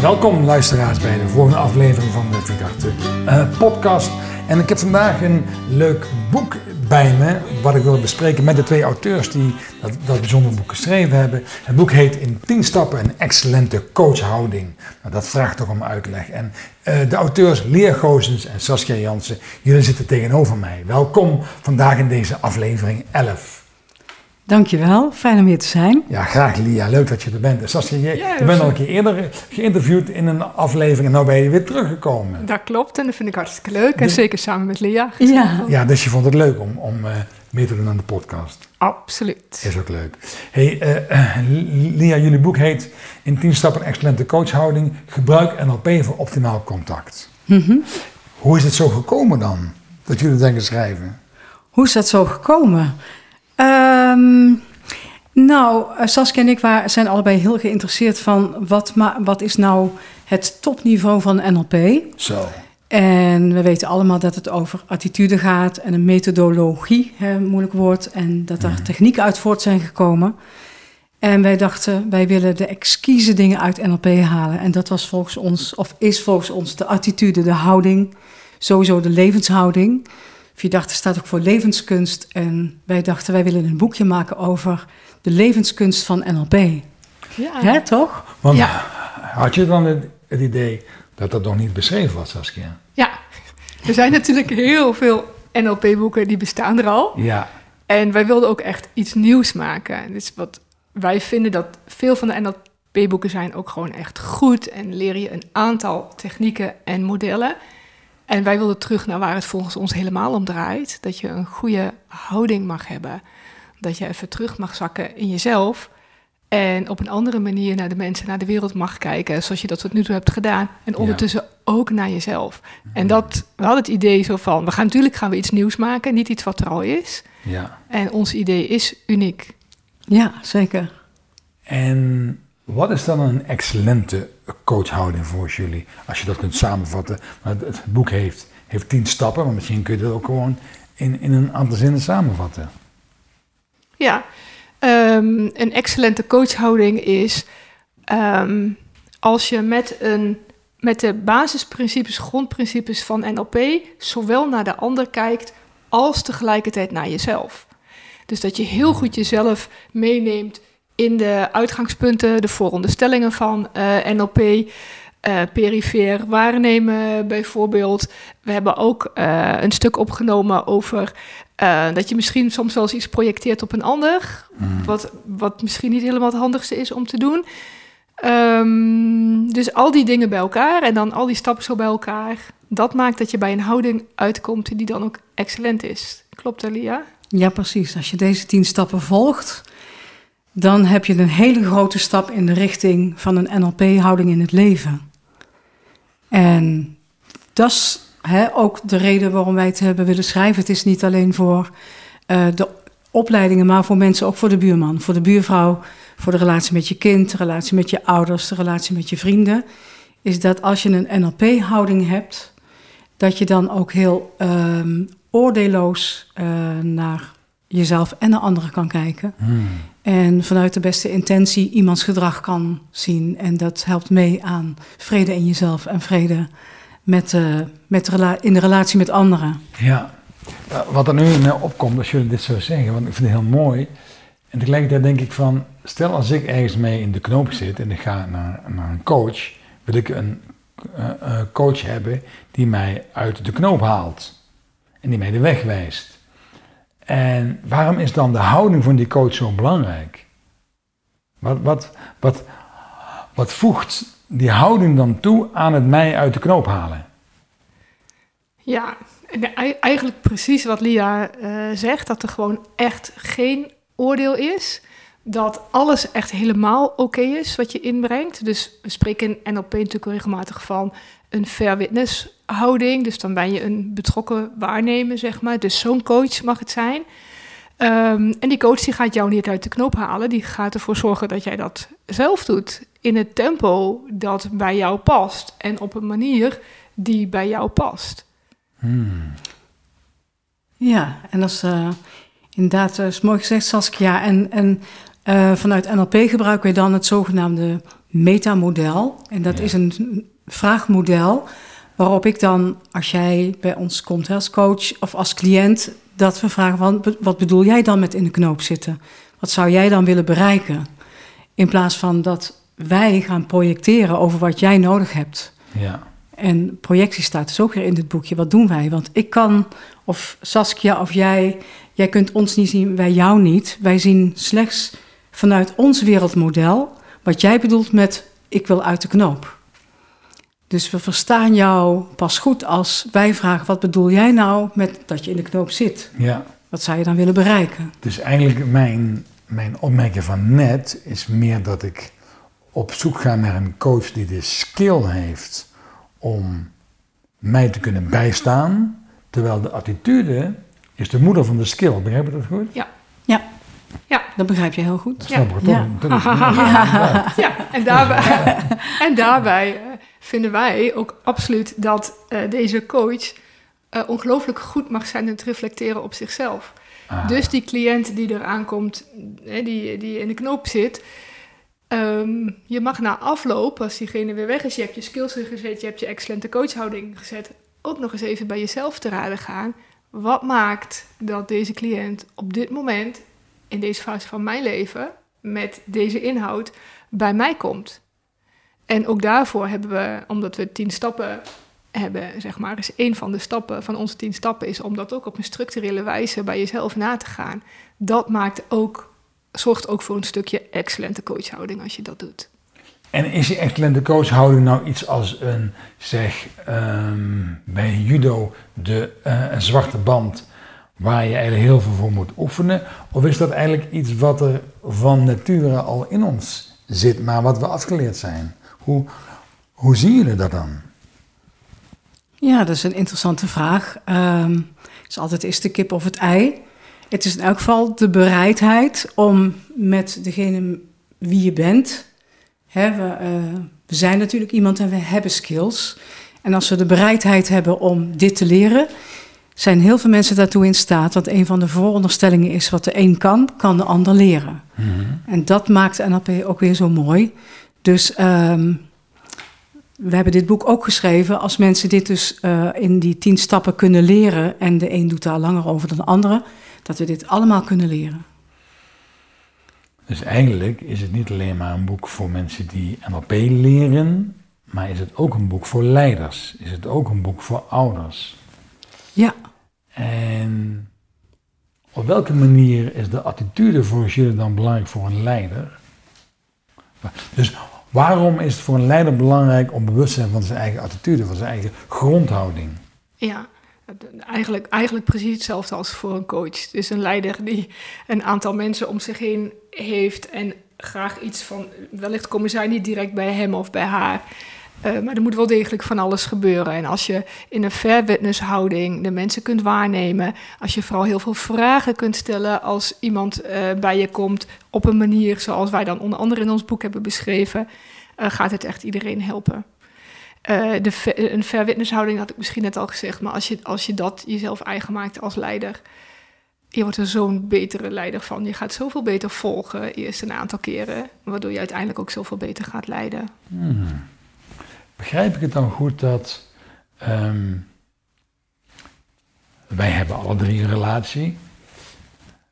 Welkom luisteraars bij de volgende aflevering van de Verdachte uh, podcast. En ik heb vandaag een leuk boek bij me, wat ik wil bespreken met de twee auteurs die dat, dat bijzondere boek geschreven hebben. Het boek heet In 10 stappen een excellente coachhouding. Nou, dat vraagt toch om uitleg. En uh, de auteurs Lia Gozens en Saskia Jansen, jullie zitten tegenover mij. Welkom vandaag in deze aflevering 11. Dankjewel, fijn om hier te zijn. Ja, graag Lia, leuk dat je er bent. Saskia, je, je bent al een keer eerder geïnterviewd in een aflevering en nu ben je weer teruggekomen. Dat klopt en dat vind ik hartstikke leuk en zeker samen met Lia. Ja. ja, dus je vond het leuk om, om uh, mee te doen aan de podcast. Absoluut. Is ook leuk. Hey, uh, Lia, jullie boek heet In 10 stappen excellente coachhouding, gebruik NLP voor optimaal contact. Mm Hoe is het zo gekomen dan, dat jullie denken schrijven? Hoe is dat zo gekomen? Um, nou, eh, Saskia en ik waren, zijn allebei heel geïnteresseerd van wat, wat is nou het topniveau van NLP. Zo. En we weten allemaal dat het over attitude gaat en een methodologie, hè, moeilijk woord, en dat mhm. technieken uit voort zijn gekomen. En wij dachten, wij willen de exquise dingen uit NLP halen. En dat was volgens ons, of is volgens ons, de attitude, de houding, sowieso de levenshouding. Vier dachten staat ook voor levenskunst. En wij dachten, wij willen een boekje maken over de levenskunst van NLP. Ja. Hè, toch? Want ja. had je dan het, het, idee dat dat nog niet beschreven was, Saskia? Ja, er zijn natuurlijk heel veel NLP-boeken die bestaan er al. Ja. En wij wilden ook echt iets nieuws maken. Dus wat wij vinden dat veel van de NLP-boeken zijn ook gewoon echt goed en leren je een aantal technieken en modellen. En wij wilden terug naar waar het volgens ons helemaal om draait. Dat je een goede houding mag hebben. Dat je even terug mag zakken in jezelf. En op een andere manier naar de mensen, naar de wereld mag kijken. Zoals je dat tot nu toe hebt gedaan. En ondertussen ook naar jezelf. En dat, we hadden het idee zo van, we gaan natuurlijk gaan we iets nieuws maken. Niet iets wat er al is. Ja. En ons idee is uniek. Ja, zeker. En wat is dan een excellente coachhouding voor jullie? Als je dat kunt samenvatten. Het, het boek heeft, heeft tien stappen, maar misschien kun je dat ook gewoon in, in een aantal zinnen samenvatten. Ja, um, een excellente coachhouding is um, als je met, een, met de basisprincipes, grondprincipes van NLP, zowel naar de ander kijkt als tegelijkertijd naar jezelf. Dus dat je heel goed jezelf meeneemt in de uitgangspunten, de vooronderstellingen van uh, NLP, uh, perifeer waarnemen bijvoorbeeld. We hebben ook uh, een stuk opgenomen over dat je misschien soms wel eens iets projecteert op een ander, mm. wat, wat misschien niet helemaal het handigste is om te doen. Um, dus al die dingen bij elkaar en dan al die stappen zo bij elkaar, dat maakt dat je bij een houding uitkomt die dan ook excellent is. Klopt, Elia? Ja, precies. Als je deze tien stappen volgt, dan heb je een hele grote stap in de richting van een NLP-houding in het leven. En dat is hè, ook de reden waarom wij het hebben willen schrijven. Het is niet alleen voor uh, de opleidingen, maar voor mensen, ook voor de buurman, voor de buurvrouw, voor de relatie met je kind, de relatie met je ouders, de relatie met je vrienden. Is dat als je een NLP-houding hebt, dat je dan ook heel um, oordeelloos uh, naar jezelf en naar anderen kan kijken. Hmm. En vanuit de beste intentie iemands gedrag kan zien. En dat helpt mee aan vrede in jezelf en vrede met, uh, met de in de relatie met anderen. Ja, wat er nu in opkomt als jullie dit zo zeggen, want ik vind het heel mooi. En tegelijkertijd denk ik van, stel als ik ergens mee in de knoop zit en ik ga naar, naar een coach, wil ik een uh, coach hebben die mij uit de knoop haalt en die mij de weg wijst. En waarom is dan de houding van die coach zo belangrijk? Wat, wat, wat, wat voegt die houding dan toe aan het mij uit de knoop halen? Ja, eigenlijk precies wat Lia uh, zegt, dat er gewoon echt geen oordeel is. Dat alles echt helemaal oké is wat je inbrengt. Dus we spreken in NLP natuurlijk regelmatig van een fair witness houding. Dus dan ben je een betrokken waarnemer, zeg maar. Dus zo'n coach mag het zijn. Um, en die coach die gaat jou niet uit de knoop halen. Die gaat ervoor zorgen dat jij dat zelf doet. In het tempo dat bij jou past. En op een manier die bij jou past. Hmm. Ja, en dat is uh, inderdaad is mooi gezegd, Saskia. En, en uh, vanuit NLP gebruiken we dan het zogenaamde metamodel. En dat Ja. is een vraagmodel waarop ik dan, als jij bij ons komt als coach of als cliënt, dat we vragen, van, wat bedoel jij dan met in de knoop zitten? Wat zou jij dan willen bereiken? In plaats van dat wij gaan projecteren over wat jij nodig hebt. Ja. En projectie staat dus ook weer in dit boekje. Wat doen wij? Want ik kan, of Saskia of jij, jij kunt ons niet zien, wij jou niet. Wij zien slechts vanuit ons wereldmodel wat jij bedoelt met ik wil uit de knoop. Dus we verstaan jou pas goed als wij vragen: wat bedoel jij nou met dat je in de knoop zit? ja. Wat zou je dan willen bereiken? Dus eigenlijk mijn, mijn opmerking van net is meer dat ik op zoek ga naar een coach die de skill heeft om mij te kunnen bijstaan, terwijl de attitude is de moeder van de skill. Begrijp je dat goed? Ja, Ja. dat begrijp je heel goed. Dat snap ik toch? Ja. toch? Ja. Ja, en daarbij, en daarbij vinden wij ook absoluut dat eh, deze coach eh, ongelooflijk goed mag zijn in het reflecteren op zichzelf. Ah, Dus die cliënt die eraan komt, die, die in de knoop zit, ehm, je mag na afloop, als diegene weer weg is, je hebt je skills ingezet, je hebt je excellente coachhouding gezet, ook nog eens even bij jezelf te raden gaan. Wat maakt dat deze cliënt op dit moment, in deze fase van mijn leven, met deze inhoud bij mij komt? En ook daarvoor hebben we, omdat we tien stappen hebben, zeg maar, is een van de stappen van onze tien stappen is om dat ook op een structurele wijze bij jezelf na te gaan. Dat maakt ook, zorgt ook voor een stukje excellente coachhouding als je dat doet. En is die excellente coachhouding nou iets als een, zeg, ehm, bij judo de eh, een zwarte band waar je eigenlijk heel veel voor moet oefenen? Of is dat eigenlijk iets wat er van nature al in ons zit, maar wat we afgeleerd zijn? Hoe, hoe zien jullie dat dan? Ja, dat is een interessante vraag. Ehm, Het is altijd is de kip of het ei. Het is in elk geval de bereidheid om met degene wie je bent. Hè, we, eh, we zijn natuurlijk iemand en we hebben skills. En als we de bereidheid hebben om dit te leren, zijn heel veel mensen daartoe in staat. Want een van de vooronderstellingen is wat de een kan, kan de ander leren. En dat maakt NLP ook weer zo mooi. Dus ehm, we hebben dit boek ook geschreven. Als mensen dit dus eh, in die tien stappen kunnen leren. en de een doet daar langer over dan de andere. dat we dit allemaal kunnen leren. Dus eigenlijk is het niet alleen maar een boek voor mensen die NLP leren, maar is het ook een boek voor leiders? Is het ook een boek voor ouders? Ja, En op welke manier is de attitude volgens jullie dan belangrijk voor een leider? Dus waarom is het voor een leider belangrijk om bewust te zijn van zijn eigen attitude, van zijn eigen grondhouding? Ja, eigenlijk, eigenlijk precies hetzelfde als voor een coach. Dus een leider die een aantal mensen om zich heen heeft en graag iets van. Wellicht komen zij niet direct bij hem of bij haar. Eh, maar er moet wel degelijk van alles gebeuren. En als je in een fair witness houding de mensen kunt waarnemen, als je vooral heel veel vragen kunt stellen als iemand eh, bij je komt op een manier zoals wij dan onder andere in ons boek hebben beschreven, eh, gaat het echt iedereen helpen. De, een fair witness houding had ik misschien net al gezegd, maar als je, als je dat jezelf eigen maakt als leider, je wordt er zo'n betere leider van. Je gaat zoveel beter volgen, eerst een aantal keren, waardoor je uiteindelijk ook zoveel beter gaat leiden. Hmm. Begrijp ik het dan goed dat ehm, wij hebben alle drie een relatie,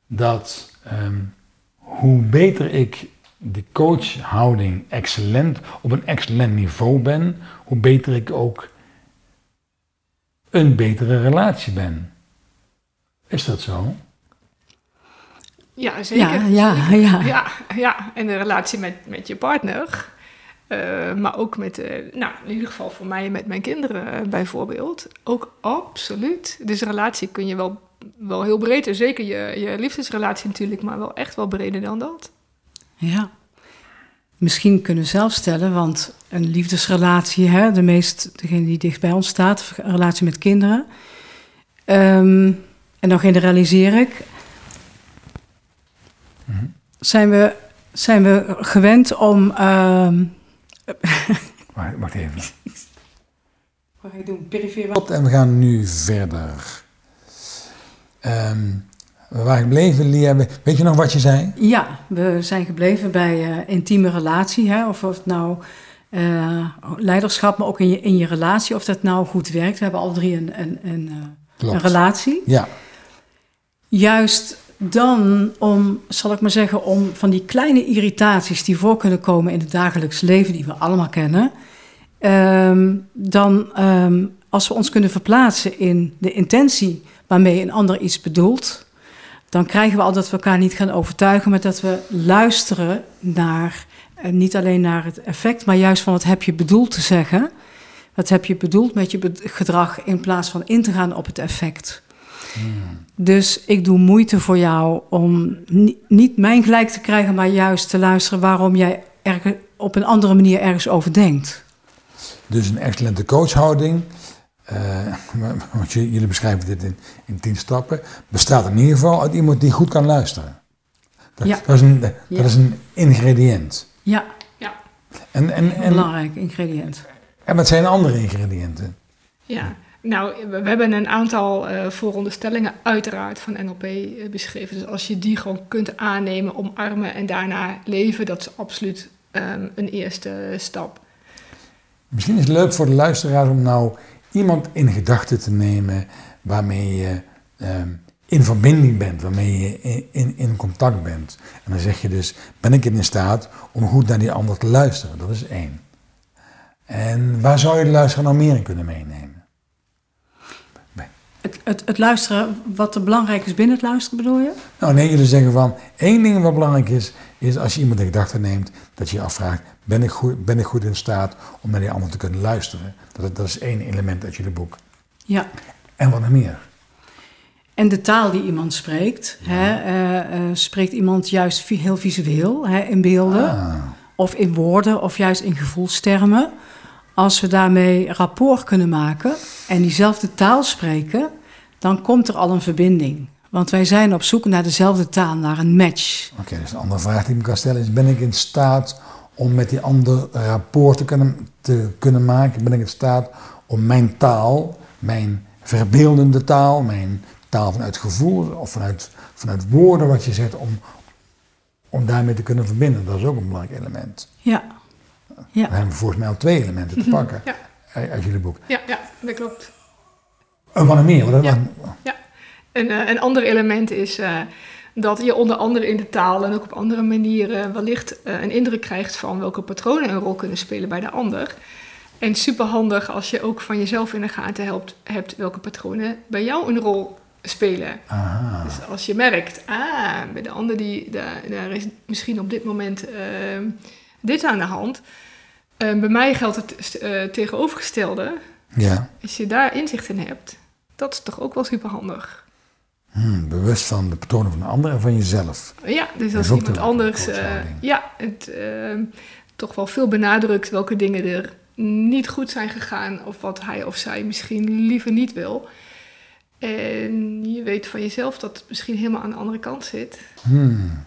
dat ehm, hoe beter ik de coachhouding excellent, op een excellent niveau ben, hoe beter ik ook een betere relatie ben. Is dat zo? Ja, zeker. ja, ja, ja. Ja, ja, en de relatie met, met je partner. Eh, maar ook met, eh, nou, in ieder geval voor mij en met mijn kinderen eh, bijvoorbeeld. Ook absoluut. Dus een relatie kun je wel, wel heel breed, en zeker je, je liefdesrelatie natuurlijk, maar wel echt wel breder dan dat. Ja. Misschien kunnen we zelf stellen, want een liefdesrelatie, hè, de meest, degene die dicht bij ons staat, een relatie met kinderen. Ehm, en dan generaliseer ik. Mhm. Zijn, we, zijn we gewend om. ehm Wacht, wacht even. wat ga je doen? Perifere. En we gaan nu verder. Ehm, we waren gebleven, Lia. Weet je nog wat je zei? Ja, we zijn gebleven bij uh, intieme relatie. Hè? Of, of het nou uh, leiderschap, maar ook in je, in je relatie, of dat nou goed werkt. We hebben alle drie een, een, een, uh, een relatie. Ja. Juist dan om, zal ik maar zeggen, om van die kleine irritaties die voor kunnen komen in het dagelijks leven, die we allemaal kennen, um, dan um, als we ons kunnen verplaatsen in de intentie waarmee een ander iets bedoelt, dan krijgen we al dat we elkaar niet gaan overtuigen, maar dat we luisteren naar, uh, niet alleen naar het effect, maar juist van wat heb je bedoeld te zeggen. Wat heb je bedoeld met je gedrag in plaats van in te gaan op het effect. Hmm. Dus ik doe moeite voor jou om niet mijn gelijk te krijgen, maar juist te luisteren waarom jij er op een andere manier ergens over denkt. Dus een excellente coachhouding, uh, want jullie beschrijven dit in, in tien stappen, bestaat in ieder geval uit iemand die goed kan luisteren. Dat, ja. dat, is, een, dat ja. is een ingrediënt. Ja, ja. En, en, en, een belangrijk ingrediënt. En wat zijn andere ingrediënten? Ja, nou, we hebben een aantal uh, vooronderstellingen uiteraard van NLP uh, beschreven. Dus als je die gewoon kunt aannemen, omarmen en daarna leven, dat is absoluut um, een eerste stap. Misschien is het leuk voor de luisteraar om nou iemand in gedachten te nemen waarmee je um, in verbinding bent, waarmee je in, in, in, contact bent. En dan zeg je dus, ben ik in staat om goed naar die ander te luisteren? Dat is één. En waar zou je de luisteraar nou meer in kunnen meenemen? Het, het, het, luisteren, wat er belangrijk is binnen het luisteren bedoel je? Nou nee, jullie zeggen van, één ding wat belangrijk is, is als je iemand in gedachten neemt, dat je je afvraagt, ben ik, goed, ben ik goed in staat om naar die ander te kunnen luisteren? Dat, dat is één element uit jullie boek. Ja. En wat nog meer? En de taal die iemand spreekt, ja. hè, uh, uh, spreekt iemand juist heel visueel, hè, in beelden, ah. of in woorden, of juist in gevoelstermen. Als we daarmee rapport kunnen maken en diezelfde taal spreken, dan komt er al een verbinding. Want wij zijn op zoek naar dezelfde taal, naar een match. Oké, okay, dus een andere vraag die ik me kan stellen is: ben ik in staat om met die ander rapport te kunnen, te kunnen maken? Ben ik in staat om mijn taal, mijn verbeeldende taal, mijn taal vanuit gevoel of vanuit, vanuit woorden wat je zegt, om, om daarmee te kunnen verbinden? Dat is ook een belangrijk element. Ja. Ja. Dan hebben we volgens mij al twee elementen te pakken ja. uit jullie boek. Ja, ja dat klopt. En wat nog meer? Wat, ja. ja. Een, uh, een ander element is uh, dat je onder andere in de taal en ook op andere manieren wellicht uh, een indruk krijgt van welke patronen een rol kunnen spelen bij de ander. En superhandig als je ook van jezelf in de gaten helpt, hebt welke patronen bij jou een rol spelen. Aha. Dus als je merkt, ah, bij de ander die, daar, daar is misschien op dit moment dit aan de hand uh, bij mij geldt het uh, tegenovergestelde. Ja. Als je daar inzicht in hebt, dat is toch ook wel superhandig. Hmm, bewust van de patronen van de ander en van jezelf. Ja, dus als iemand anders uh, ja, het ehm, toch wel veel benadrukt welke dingen er niet goed zijn gegaan of wat hij of zij misschien liever niet wil. En je weet van jezelf dat het misschien helemaal aan de andere kant zit. Hmm.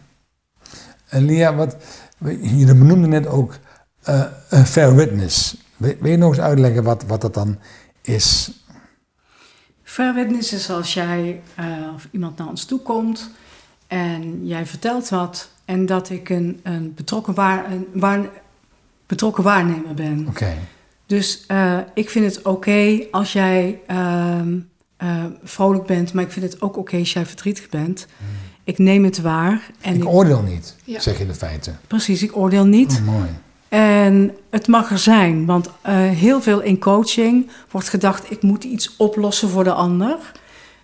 En Lia, wat, je benoemde net ook uh, een fair witness. Wil, wil, je nog eens uitleggen wat, wat dat dan is? Fair witness is als jij uh, of iemand naar ons toe komt en jij vertelt wat en dat ik een, een, betrokken, waar, een waar, betrokken waarnemer ben. Oké. Okay. Dus uh, ik vind het oké okay als jij ehm, vrolijk bent, maar ik vind het ook oké okay als jij verdrietig bent. Hmm. Ik neem het waar. En ik, ik oordeel niet, ja. zeg je de feiten. Precies, ik oordeel niet. Oh, mooi. En het mag er zijn, want uh, heel veel in coaching wordt gedacht: ik moet iets oplossen voor de ander.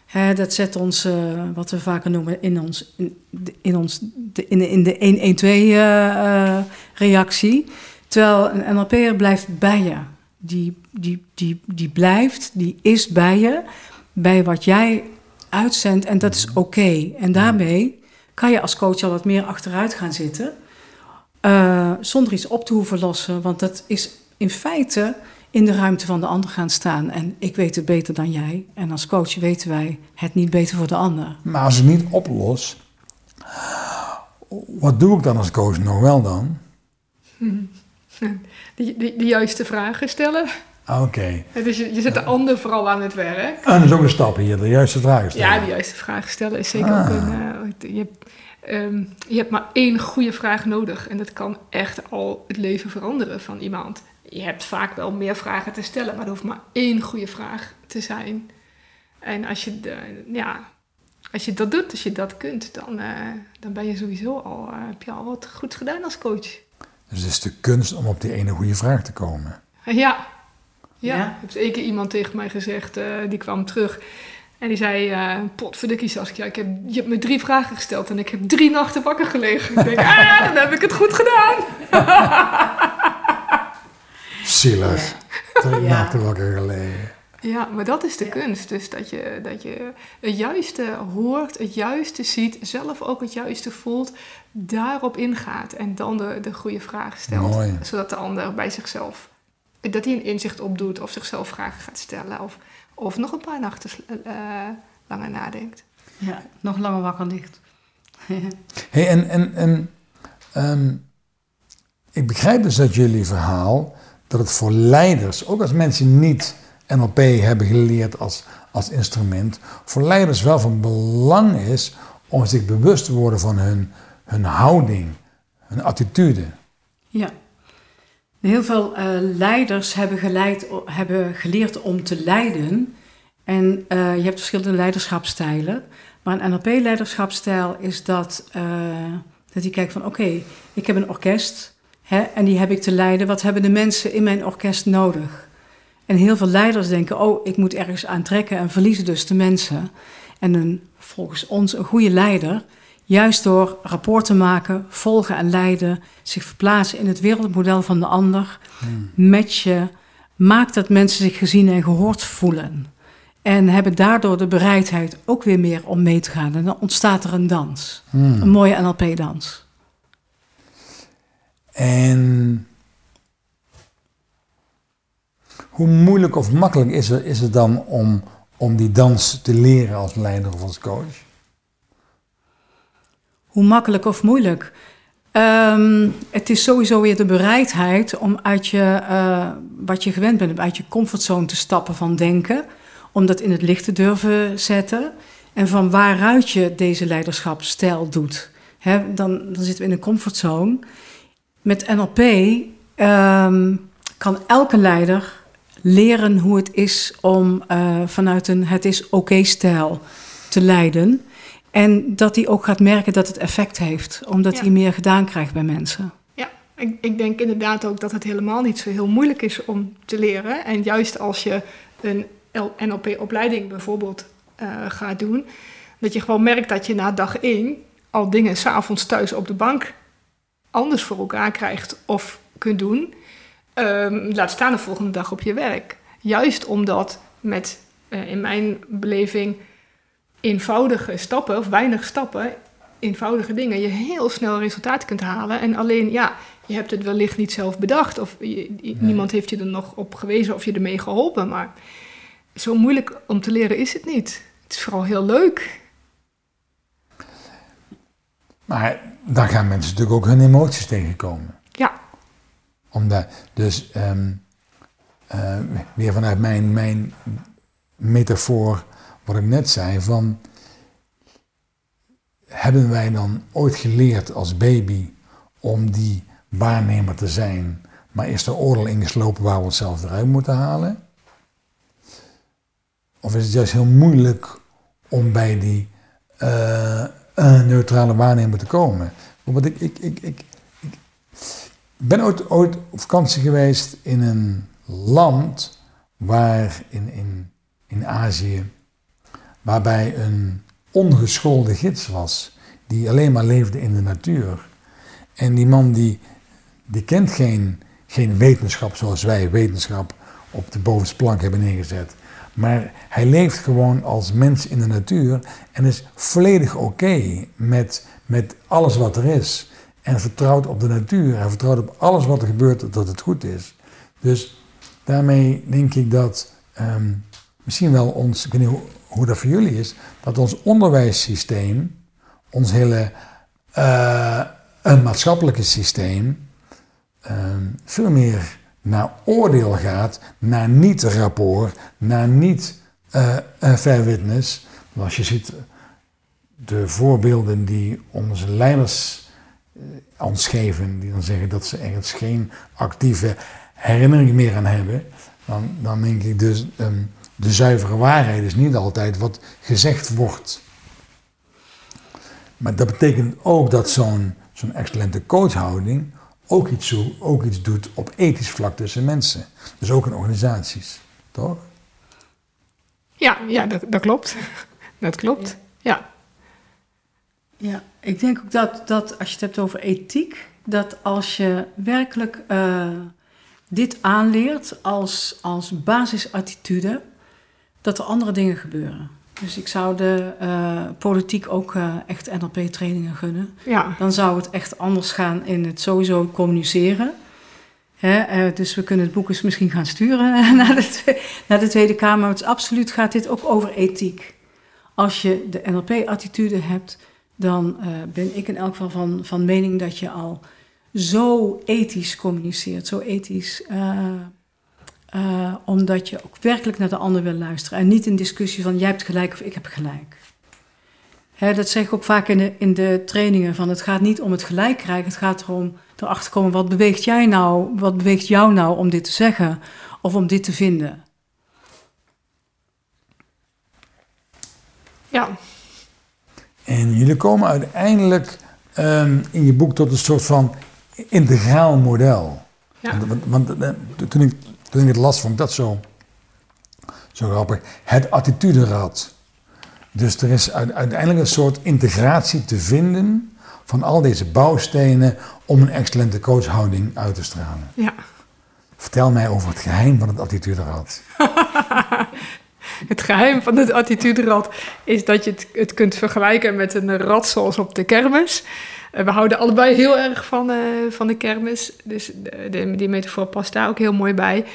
Hè, dat zet ons, uh, wat we vaker noemen, in, ons, in, in, de, in, in de 1-1-2-reactie. Uh, Terwijl een NLP'er blijft bij je. Die, die, die, die blijft, die is bij je, bij wat jij uitzendt en dat is oké. En daarmee kan je als coach al wat meer achteruit gaan zitten. Uh, zonder iets op te hoeven lossen. Want dat is in feite in de ruimte van de ander gaan staan. En ik weet het beter dan jij. En als coach weten wij het niet beter voor de ander. Maar als ik niet oplos, wat doe ik dan als coach nog wel dan? De, de, de juiste vragen stellen. Oké. Dus je, je zet de ander vooral aan het werk. En dat is ook een stap hier, de juiste vragen stellen. Ja, de juiste vragen stellen is zeker Ah. ook een... eh, je, hebt, ehm, je hebt maar één goede vraag nodig. En dat kan echt al het leven veranderen van iemand. Je hebt vaak wel meer vragen te stellen, maar er hoeft maar één goede vraag te zijn. En als je, de, ja, als je dat doet, als je dat kunt, dan, eh, dan ben je sowieso al, eh, heb je al wat goed gedaan als coach. Dus het is de kunst om op die ene goede vraag te komen. Ja. Ja. Ja. Er heeft één keer iemand tegen mij gezegd, eh, die kwam terug. En die zei, eh potverdikkie Saskia, ik heb, je hebt me drie vragen gesteld en ik heb drie nachten wakker gelegen. Ik denk, ah, dan heb ik het goed gedaan. Zielig. Drie Ja. nachten wakker gelegen. Ja, maar dat is de Ja. kunst. Dus dat je, dat je het juiste hoort, het juiste ziet, zelf ook het juiste voelt, daarop ingaat en dan de, de goede vraag stelt. Mooi. Zodat de ander bij zichzelf, dat hij een inzicht opdoet of zichzelf vragen gaat stellen of, of nog een paar nachten eh, langer nadenkt. Ja, nog langer wakker ligt. Hey, en en, en ehm, ik begrijp dus uit jullie verhaal dat het voor leiders, ook als mensen niet NLP hebben geleerd als, als instrument, voor leiders wel van belang is om zich bewust te worden van hun, hun houding, hun attitude. Ja. Heel veel eh, leiders hebben, hebben geleerd om te leiden. En eh, je hebt verschillende leiderschapstijlen. Maar een NLP-leiderschapstijl is dat, eh, dat die kijkt van... oké, ik heb een orkest hè, en die heb ik te leiden. Wat hebben de mensen in mijn orkest nodig? En heel veel leiders denken... oh, ik moet ergens aantrekken en verliezen dus de mensen. En een, volgens ons een goede leider... Juist door rapport te maken, volgen en leiden, zich verplaatsen in het wereldmodel van de ander, matchen, maakt dat mensen zich gezien en gehoord voelen. En hebben daardoor de bereidheid ook weer meer om mee te gaan. En dan ontstaat er een dans, Hmm. een mooie NLP-dans. En hoe moeilijk of makkelijk is, er, is het dan om, om die dans te leren als leider of als coach? Hoe makkelijk of moeilijk? Ehm, het is sowieso weer de bereidheid om uit je, eh, wat je gewend bent, uit je comfortzone te stappen van denken. Om dat in het licht te durven zetten. En van waaruit je deze leiderschapsstijl doet. Dan, dan zitten we in een comfortzone. Met NLP ehm, kan elke leider leren hoe het is om eh, vanuit een het is oké-stijl te leiden. En dat hij ook gaat merken dat het effect heeft, omdat Ja. hij meer gedaan krijgt bij mensen. Ja, ik, ik denk inderdaad ook dat het helemaal niet zo heel moeilijk is om te leren. En juist als je een NLP-opleiding bijvoorbeeld eh, gaat doen, dat je gewoon merkt dat je na dag één al dingen s'avonds thuis op de bank anders voor elkaar krijgt of kunt doen. Ehm, laat staan de volgende dag op je werk. Juist omdat met, eh, in mijn beleving, eenvoudige stappen of weinig stappen, eenvoudige dingen, je heel snel resultaat kunt halen. En alleen, ja, je hebt het wellicht niet zelf bedacht of je- niemand heeft je er nog op gewezen of je ermee geholpen. Maar zo moeilijk om te leren is het niet. Het is vooral heel leuk. Maar dan gaan mensen natuurlijk ook hun emoties tegenkomen. Ja, Omdat, dus eh, weer vanuit mijn, mijn metafoor, wat ik net zei, van hebben wij dan ooit geleerd als baby om die waarnemer te zijn, maar is er oordeel ingeslopen waar we onszelf eruit moeten halen? Of is het juist heel moeilijk om bij die eh, neutrale waarnemer te komen? Want ik, ik, ik, ik, ik ben ooit, ooit op vakantie geweest in een land waar in, in, in Azië, waarbij een ongeschoolde gids was, die alleen maar leefde in de natuur. En die man die, die kent geen, geen wetenschap zoals wij wetenschap op de bovenste plank hebben neergezet. Maar hij leeft gewoon als mens in de natuur en is volledig oké met, met alles wat er is. En vertrouwt op de natuur. Hij vertrouwt op alles wat er gebeurt dat het goed is. Dus daarmee denk ik dat ehm, misschien wel ons, ik weet niet hoe, dat voor jullie is, dat ons onderwijssysteem, ons hele eh, een maatschappelijke systeem, ehm, veel meer naar oordeel gaat, naar niet-rapport, naar niet uh, uh, als je ziet de voorbeelden die onze leiders uh, ons geven, die dan zeggen dat ze ergens geen actieve herinnering meer aan hebben, dan, dan denk ik dus um, de zuivere waarheid is niet altijd wat gezegd wordt. Maar dat betekent ook dat zo'n zo'n excellente coachhouding ook iets, ook iets doet op ethisch vlak tussen mensen. Dus ook in organisaties, toch? Ja, ja dat, dat klopt. Dat klopt, ja. Ja, ik denk ook dat, dat als je het hebt over ethiek, dat als je werkelijk uh, dit aanleert als, als basisattitude, dat er andere dingen gebeuren. Dus ik zou de uh, politiek ook uh, echt NLP-trainingen gunnen. Ja. Dan zou het echt anders gaan in het sowieso communiceren. Hè, uh, dus we kunnen het boek eens misschien gaan sturen naar de, naar de Tweede Kamer. Want absoluut gaat dit ook over ethiek. Als je de NLP-attitude hebt, dan ben ik in elk geval van, van mening dat je al zo ethisch communiceert, zo ethisch uh, omdat je ook werkelijk naar de ander wil luisteren. En niet een discussie van jij hebt gelijk of ik heb gelijk. Hè, dat zeg ik ook vaak in de, in de trainingen. Van het gaat niet om het gelijk krijgen. Het gaat erom erachter komen wat beweegt jij nou, wat beweegt jou nou om dit te zeggen of om dit te vinden. Ja. En jullie komen uiteindelijk um, in je boek tot een soort van integraal model. Ja. Want, want, want toen ik toen ik het las, vond ik dat zo, zo grappig. Het attituderad. Dus er is uiteindelijk een soort integratie te vinden van al deze bouwstenen om een excellente coachhouding uit te stralen. Ja. Vertel mij over het geheim van het attituderad. het geheim van het attituderad is dat je het, het kunt vergelijken met een rad zoals op de kermis. Uh, we houden allebei heel erg van, uh, van de kermis. Dus de, de, die metafoor past daar ook heel mooi bij.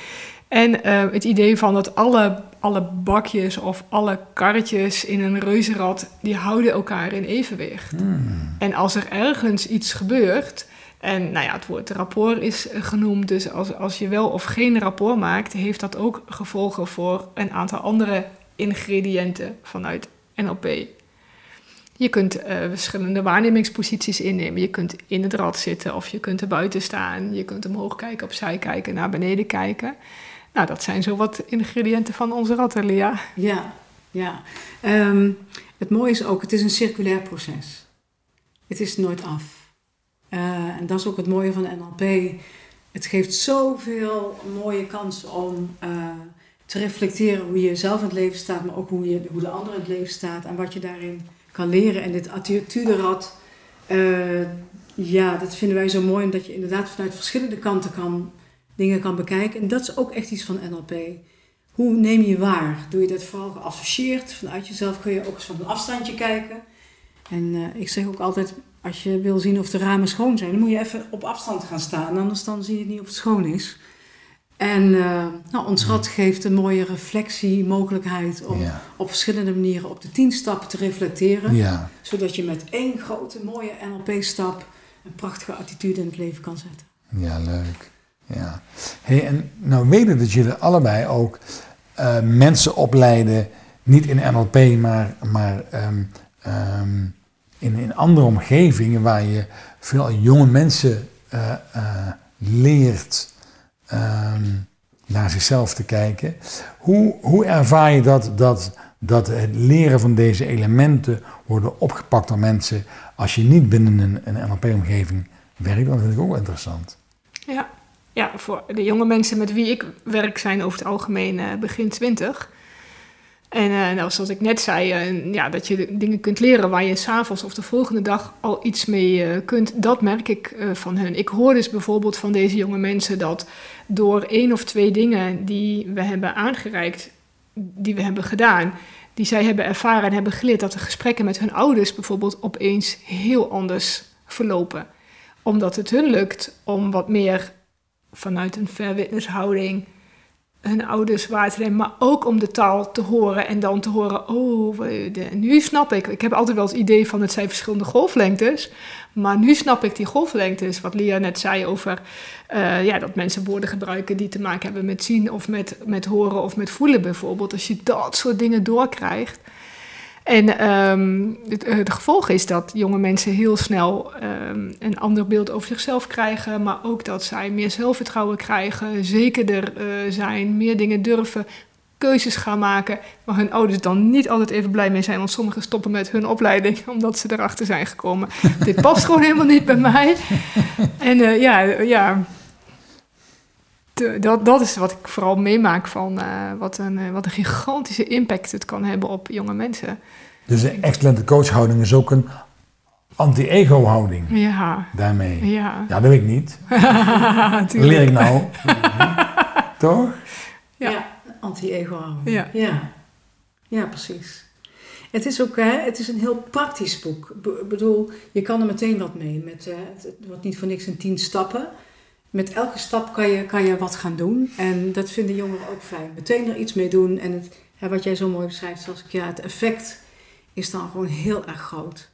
En uh, het idee van dat alle, alle bakjes of alle karretjes in een reuzenrad... die houden elkaar in evenwicht. Hmm. En als er ergens iets gebeurt... En nou ja, het woord rapport is genoemd. Dus als, als je wel of geen rapport maakt, heeft dat ook gevolgen voor een aantal andere ingrediënten vanuit NLP. Je kunt uh, verschillende waarnemingsposities innemen. Je kunt in het rad zitten of je kunt er buiten staan. Je kunt omhoog kijken, opzij kijken, naar beneden kijken. Nou, dat zijn zo wat ingrediënten van onze ratten. Ja, ja. Um, het mooie is ook, het is een circulair proces. Het is nooit af. Uh, en dat is ook het mooie van NLP. Het geeft zoveel mooie kansen om uh, te reflecteren hoe je zelf in het leven staat, maar ook hoe, je, hoe de ander in het leven staat en wat je daarin kan leren. En dit attituderad, uh, ja, dat vinden wij zo mooi, omdat je inderdaad vanuit verschillende kanten kan, dingen kan bekijken. En dat is ook echt iets van NLP. Hoe neem je waar? Doe je dat vooral geassocieerd? Vanuit jezelf kun je ook eens van een afstandje kijken. En ik zeg ook altijd, als je wil zien of de ramen schoon zijn, dan moet je even op afstand gaan staan. Anders dan zie je niet of het schoon is. En uh, nou, ons rad geeft een mooie reflectiemogelijkheid om Ja. op verschillende manieren op de tien stappen te reflecteren. Ja. Zodat je met één grote mooie NLP-stap een prachtige attitude in het leven kan zetten. Ja, leuk. Ja. Hey, en nou weet ik dat jullie allebei ook uh, mensen opleiden, niet in NLP, maar, maar um, um, in, andere omgevingen waar je veel jonge mensen uh, uh, leert um, naar zichzelf te kijken. Hoe, hoe ervaar je dat, dat, dat het leren van deze elementen worden opgepakt door mensen als je niet binnen een, een NLP-omgeving werkt? Dat vind ik ook interessant. Ja. ja, voor de jonge mensen met wie ik werk zijn over het algemeen uh, begin twintig. En uh, nou, zoals ik net zei, uh, ja, dat je dingen kunt leren waar je s'avonds of de volgende dag al iets mee uh, kunt, dat merk ik van hen. Ik hoor dus bijvoorbeeld van deze jonge mensen dat door één of twee dingen die we hebben aangereikt, die we hebben gedaan, die zij hebben ervaren en hebben geleerd, dat de gesprekken met hun ouders bijvoorbeeld opeens heel anders verlopen. Omdat het hun lukt om wat meer vanuit een fair witness houding hun ouders waar te nemen, maar ook om de taal te horen en dan te horen, oh, nu snap ik. Ik heb altijd wel het idee van het zijn verschillende golflengtes, maar nu snap ik die golflengtes, wat Lia net zei over uh, ja, dat mensen woorden gebruiken die te maken hebben met zien of met, met horen of met voelen bijvoorbeeld. Als je dat soort dingen doorkrijgt, en um, het, gevolg is dat jonge mensen heel snel um, een ander beeld over zichzelf krijgen, maar ook dat zij meer zelfvertrouwen krijgen, zekerder uh, zijn, meer dingen durven, keuzes gaan maken, waar hun ouders dan niet altijd even blij mee zijn, want sommigen stoppen met hun opleiding omdat ze erachter zijn gekomen. Dit past gewoon helemaal niet bij mij. En uh, ja, ja dat, dat is wat ik vooral meemaak van uh, wat, een, uh, wat een gigantische impact het kan hebben op jonge mensen. Dus een excellente coachhouding is ook een anti-ego-houding. Ja. Daarmee. Ja. ja, dat weet ik niet. dat leer ik nou. Toch? Ja, ja anti-ego-houding. Ja. ja. Ja, precies. Het is ook hè, het is een heel praktisch boek. Ik bedoel, je kan er meteen wat mee. Met, uh, het wordt niet voor niks in tien stappen met elke stap kan je, kan je wat gaan doen. En dat vinden jongeren ook fijn. Meteen er iets mee doen. En het, wat jij zo mooi beschrijft, zoals ik, ja, het effect is dan gewoon heel erg groot.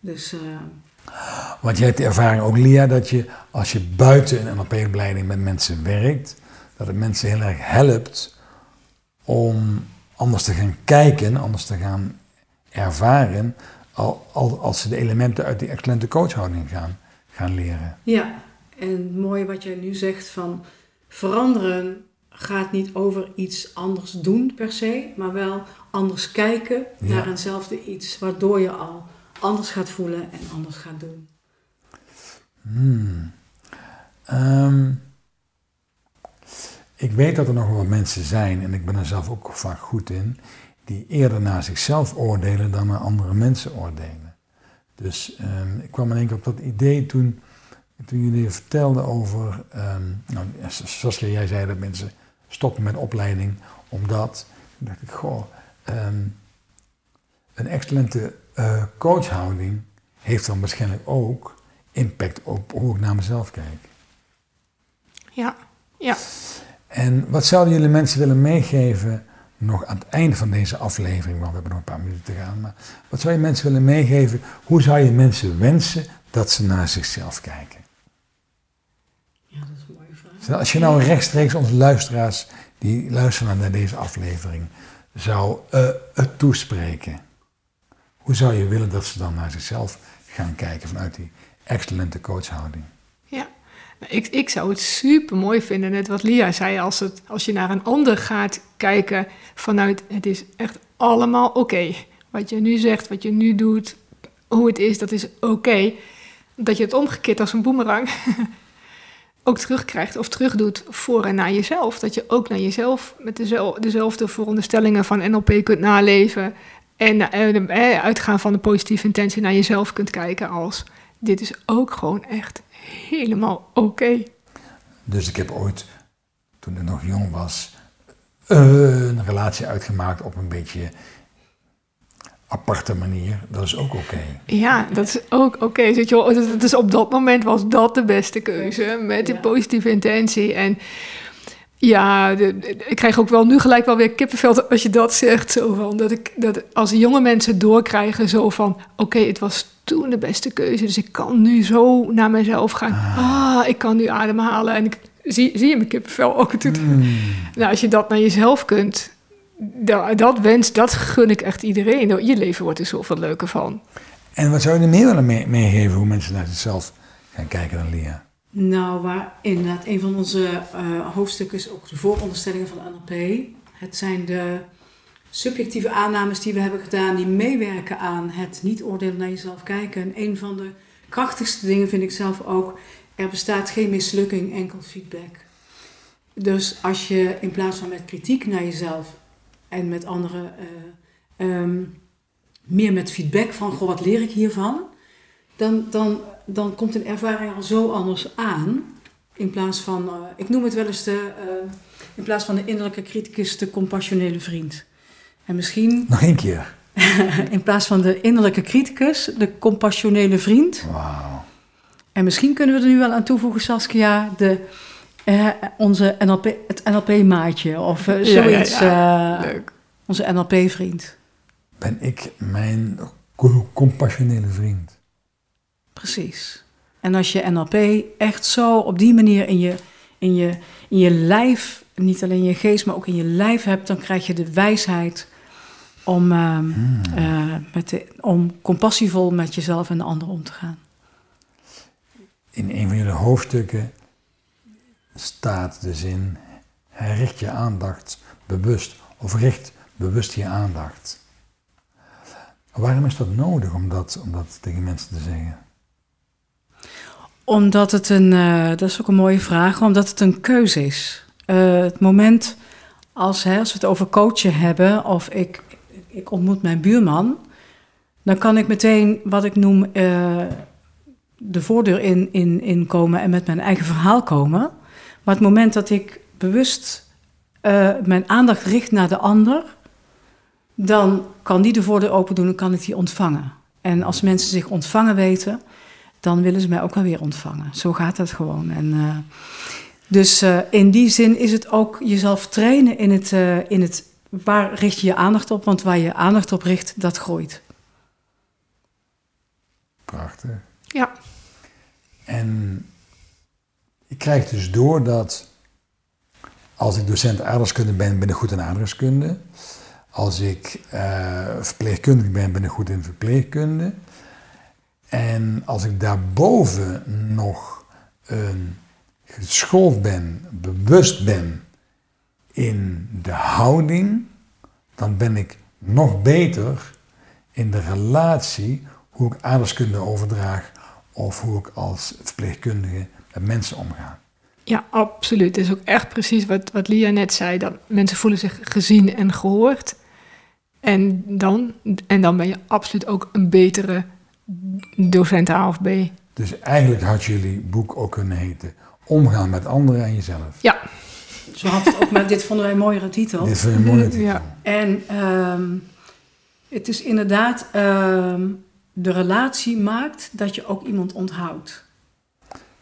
Dus... Uh, Want jij hebt de ervaring ook, Lia, dat je als je buiten een NLP-opleiding met mensen werkt, dat het mensen heel erg helpt om anders te gaan kijken, anders te gaan ervaren, al, al, als ze de elementen uit die excellente coachhouding gaan, gaan leren. Ja, en mooi wat jij nu zegt van veranderen gaat niet over iets anders doen per se, maar wel anders kijken naar eenzelfde iets, waardoor je al anders gaat voelen en anders gaat doen. Hmm. Ehm, ik weet dat er nog wel mensen zijn, en ik ben er zelf ook vaak goed in, die eerder naar zichzelf oordelen dan naar andere mensen oordelen. Dus um, ik kwam in één keer op dat idee toen toen jullie vertelden over, um, nou, zoals jij zei, dat mensen stoppen met opleiding omdat, toen dacht ik, goh, um, een excellente uh, coachhouding heeft dan waarschijnlijk ook impact op hoe ik naar mezelf kijk. Ja, ja. En wat zouden jullie mensen willen meegeven, nog aan het einde van deze aflevering, want we hebben nog een paar minuten te gaan, maar wat zou je mensen willen meegeven? Hoe zou je mensen wensen dat ze naar zichzelf kijken? Als je nou rechtstreeks onze luisteraars die luisteren naar deze aflevering zou uh, het toespreken, hoe zou je willen dat ze dan naar zichzelf gaan kijken vanuit die excellente coachhouding? Ja, ik, ik zou het super mooi vinden, net wat Lia zei, als, het, als je naar een ander gaat kijken vanuit het is echt allemaal oké. Wat je nu zegt, wat je nu doet, hoe het is, dat is oké. Dat je het omgekeerd als een boemerang ook terugkrijgt of terugdoet voor en naar jezelf. Dat je ook naar jezelf met dezelfde veronderstellingen van NLP kunt naleven. En eh, uitgaan van de positieve intentie naar jezelf kunt kijken als dit is ook gewoon echt helemaal oké. Dus ik heb ooit, toen ik nog jong was, een relatie uitgemaakt op een beetje aparte manier, dat is ook oké. Ja, dat is ook oké. Okay. Dus op dat moment was dat de beste keuze, met die positieve intentie. En ja, ik krijg ook wel nu gelijk wel weer kippenvel als je dat zegt. Zo van, dat, ik, dat als jonge mensen doorkrijgen zo van... oké, het was toen de beste keuze, dus ik kan nu zo naar mezelf gaan. Ah, ah ik kan nu ademhalen en ik zie, zie je mijn kippenvel ook. Mm. Nou, als je dat naar jezelf kunt dat, dat wens, dat gun ik echt iedereen. Je leven wordt er zoveel leuker van. En wat zou je er meer willen meegeven hoe mensen naar zichzelf gaan kijken dan Lia? Nou, waar inderdaad een van onze uh, hoofdstukken is ook de vooronderstellingen van NLP. Het zijn de subjectieve aannames die we hebben gedaan die meewerken aan het niet oordelen naar jezelf kijken. En een van de krachtigste dingen vind ik zelf ook, er bestaat geen mislukking, enkel feedback. Dus als je in plaats van met kritiek naar jezelf en met anderen uh, um, meer met feedback van, goh, wat leer ik hiervan? Dan, dan, dan komt een ervaring al zo anders aan. In plaats van, uh, ik noem het wel eens de, uh, in plaats van de innerlijke criticus, de compassionele vriend. En misschien... Nog één keer. in plaats van de innerlijke criticus, de compassionele vriend. Wauw. En misschien kunnen we er nu wel aan toevoegen, Saskia, de Eh, onze NLP, het NLP-maatje of eh, Ja, ja, zoiets. ja. eh, Leuk. onze NLP-vriend. Ben ik mijn co- compassionele vriend? Precies. En als je NLP echt zo op die manier in je, in je, in je lijf, niet alleen in je geest, maar ook in je lijf hebt, dan krijg je de wijsheid om, ehm, eh, met de, om compassievol met jezelf en de ander om te gaan. In een van jullie hoofdstukken staat de zin: richt je aandacht bewust of richt bewust je aandacht. Waarom is dat nodig om dat, om dat tegen mensen te zeggen? Omdat het een, eh, dat is ook een mooie vraag, omdat het een keuze is. Eh, het moment als, hè, als we het over coachen hebben, of ik, ik ontmoet mijn buurman, dan kan ik meteen wat ik noem eh, de voordeur in, in, in en met mijn eigen verhaal komen. Maar het moment dat ik bewust eh, mijn aandacht richt naar de ander, dan kan die de voordeur open doen en kan ik die ontvangen. En als mensen zich ontvangen weten, dan willen ze mij ook wel weer ontvangen. Zo gaat dat gewoon. En, eh, dus eh, in die zin is het ook jezelf trainen in het, eh, in het waar richt je je aandacht op, want waar je aandacht op richt, dat groeit. Prachtig. Ja. En ik krijg dus door dat als ik docent aardrijkskunde ben, ben ik goed in aardrijkskunde. Als ik eh, verpleegkundige ben, ben ik goed in verpleegkunde. En als ik daarboven nog geschoold ben, bewust ben in de houding, dan ben ik nog beter in de relatie hoe ik aardrijkskunde overdraag of hoe ik als verpleegkundige met mensen omga. Ja, absoluut. Het is ook echt precies wat, wat Lia net zei. Dat mensen voelen zich gezien en gehoord. En dan, en dan ben je absoluut ook een betere docent A of B. Dus eigenlijk had jullie boek ook kunnen heten Omgaan met anderen en jezelf. Ja, Zo had het ook, maar dit vonden wij een mooiere titel. Dit een mooie titel. Ja. En ehm, het is inderdaad, ehm, de relatie maakt dat je ook iemand onthoudt.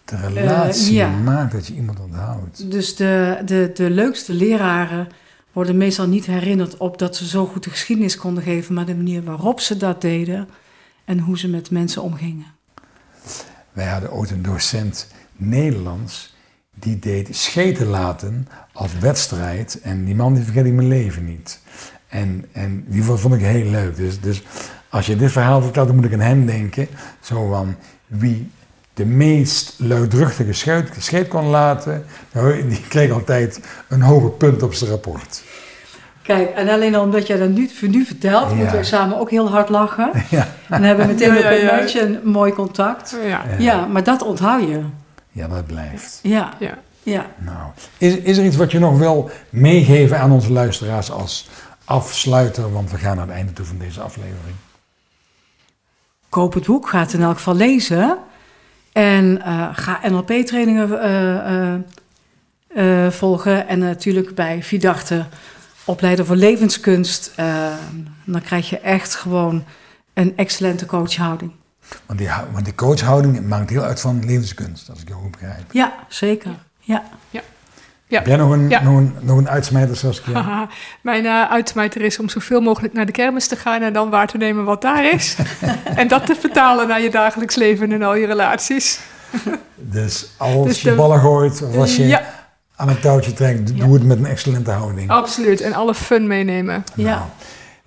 De relatie Eh, ja. maakt dat je iemand onthoudt. Dus de, de, de leukste leraren worden meestal niet herinnerd op dat ze zo goed de geschiedenis konden geven, maar de manier waarop ze dat deden en hoe ze met mensen omgingen. Wij hadden ooit een docent Nederlands die deed scheten laten als wedstrijd. En die man die vergeet ik mijn leven niet. En, en die vond vond ik heel leuk. Dus, dus als je dit verhaal vertelt, dan moet ik aan hem denken. Zo van wie de meest luidruchtige scheet kon laten, nou, die kreeg altijd een hoger punt op zijn rapport. Kijk, en alleen al omdat jij dat nu, nu vertelt, Ja. moeten we samen ook heel hard lachen. Ja, En hebben meteen Ja, een beetje een mooi contact. Ja, Ja, maar dat onthoud je. ja dat blijft. Ja, ja. ja. Nou, is, is er iets wat je nog wil meegeven aan onze luisteraars als afsluiter? Want we gaan naar het einde toe van deze aflevering. koop het boek, ga het in elk geval lezen. En eh, ga NLP-trainingen eh, eh, eh, volgen. En natuurlijk bij Vidarte opleiden voor levenskunst. Dan krijg je echt gewoon een excellente coachhouding. Want die, hou- want die coachhouding maakt heel uit van levenskunst, als ik jou goed begrijp. Ja, zeker. Ja. Ja. Heb jij nog een, Ja. nog een, nog een uitsmijter, Saskia? Haha. Mijn uh, uitsmijter is om zoveel mogelijk naar de kermis te gaan en dan waar te nemen wat daar is. en dat te vertalen naar je dagelijks leven en al je relaties. Dus als Dus je de- ballen gooit of als je Ja, aan een touwtje trekt, doe Ja. het met een excellente houding. absoluut. En alle fun meenemen. ja.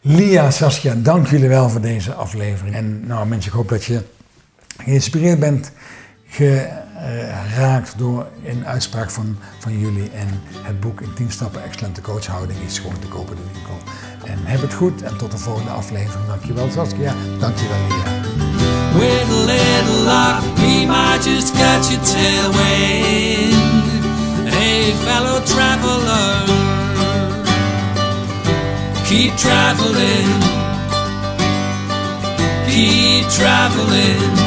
Lia, Saskia, dank jullie wel voor deze aflevering. En nou mensen, ik hoop dat je geïnspireerd bent, geraakt door een uitspraak van, van jullie. En het boek in 10 stappen excellente coachhouding is gewoon te kopen in de winkel. En heb het goed en tot de volgende aflevering. Dankjewel Saskia, dankjewel Lia. Hey, fellow traveler, keep traveling.